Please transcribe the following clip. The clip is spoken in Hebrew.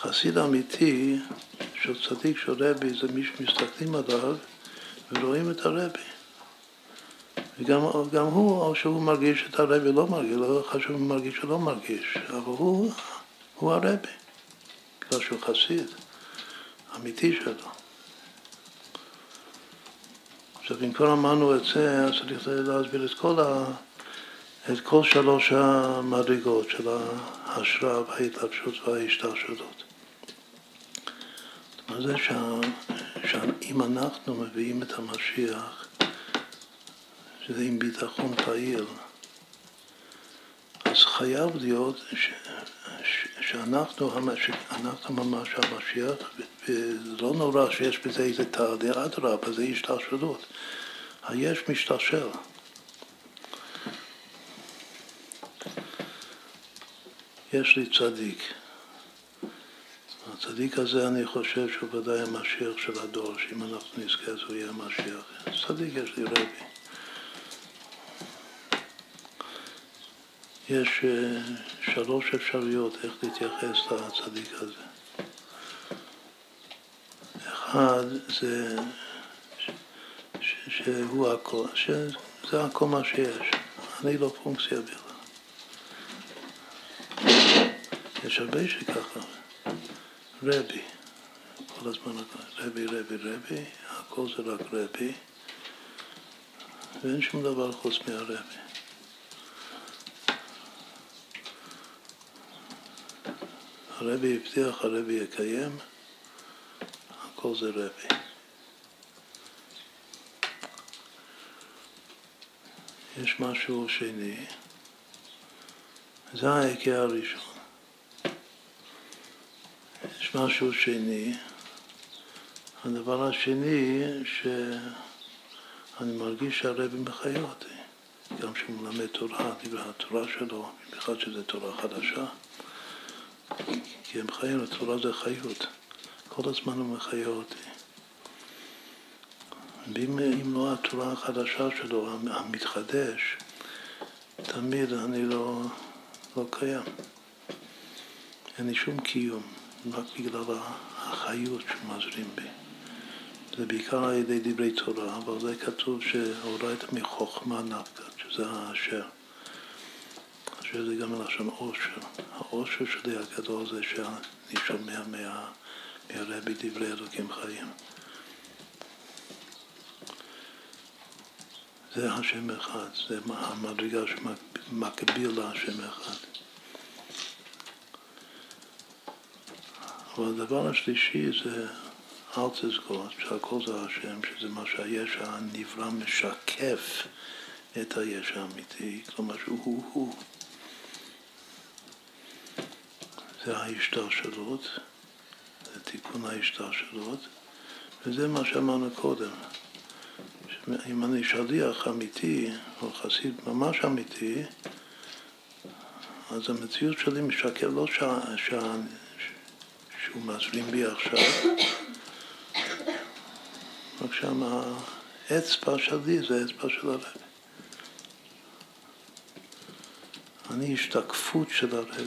חסיד אמיתי של צדיק של רבי זה מי שמסתכלים עליו ורואים את הרבי. וגם גם הוא, או שהוא מרגיש את הרבי לא מרגיש, לא חשוב אם מרגיש או לא מרגיש, אבל הוא, הוא הרבי, בגלל שהוא חסיד, אמיתי שלו. עכשיו, כבר אמרנו את זה, אז צריך להסביר את כל, ה, את כל שלוש המדרגות של ההשראה וההתלבשות וההשתלשלות. זה שאם אנחנו מביאים את המשיח, שזה עם ביטחון פעיל, אז חייב להיות ש, ש, שאנחנו, שאנחנו ממש המשיח, וזה לא נורא שיש בזה איזה תהליך, אדרבה, זה השתלשלות. היש משתלשל. יש לי צדיק. הצדיק הזה, אני חושב שהוא ודאי המשיח של הדור, שאם אנחנו נזכה אז הוא יהיה המשיח. צדיק יש לי רבי. יש אה, שלוש אפשרויות איך להתייחס לצדיק הזה. אחד זה שהוא הכל, שזה הכל מה שיש. אני לא פונקציה בכלל. יש הרבה שככה. רבי, כל הזמן רבי, רבי, רבי, הכל זה רק רבי, ואין שום דבר חוץ מהרבי. הרבי הבטיח, הרבי יקיים, הכל זה רבי. יש משהו שני, זה ההיכר הראשון. יש משהו שני, הדבר השני, שאני מרגיש שהרבי מחיה אותי, גם כשהוא מלמד תורה, דברי התורה שלו, במיוחד שזו תורה חדשה, כי הם חיים, התורה זה חיות, כל הזמן הוא מחיה אותי. ואם לא התורה החדשה שלו, המתחדש, תמיד אני לא, לא קיים. אין לי שום קיום. רק בגלל החיות שמזרים בי. זה בעיקר על ידי דברי תורה, אבל זה כתוב שהורדת מחוכמה נפקא, שזה האשר. אשר זה גם מלשון עושר. העושר שלי הגדול זה שאני שומע מה, מהרבי דברי אלוקים חיים. זה השם אחד, זה המדרגה שמקביל להשם אחד. אבל הדבר השלישי זה אל תזכור שהכל זה השם, שזה מה שהיש הנברא משקף את היש האמיתי, כלומר שהוא הוא. זה ההשתלשלות, זה תיקון ההשתלשלות, וזה מה שאמרנו קודם. אם אני שליח אמיתי, או חסיד ממש אמיתי, אז המציאות שלי משקף לא שה, שה, שהוא מזרים בי עכשיו, רק שם האצבע שלי זה האצבע של הרבי. אני השתקפות של הרבי.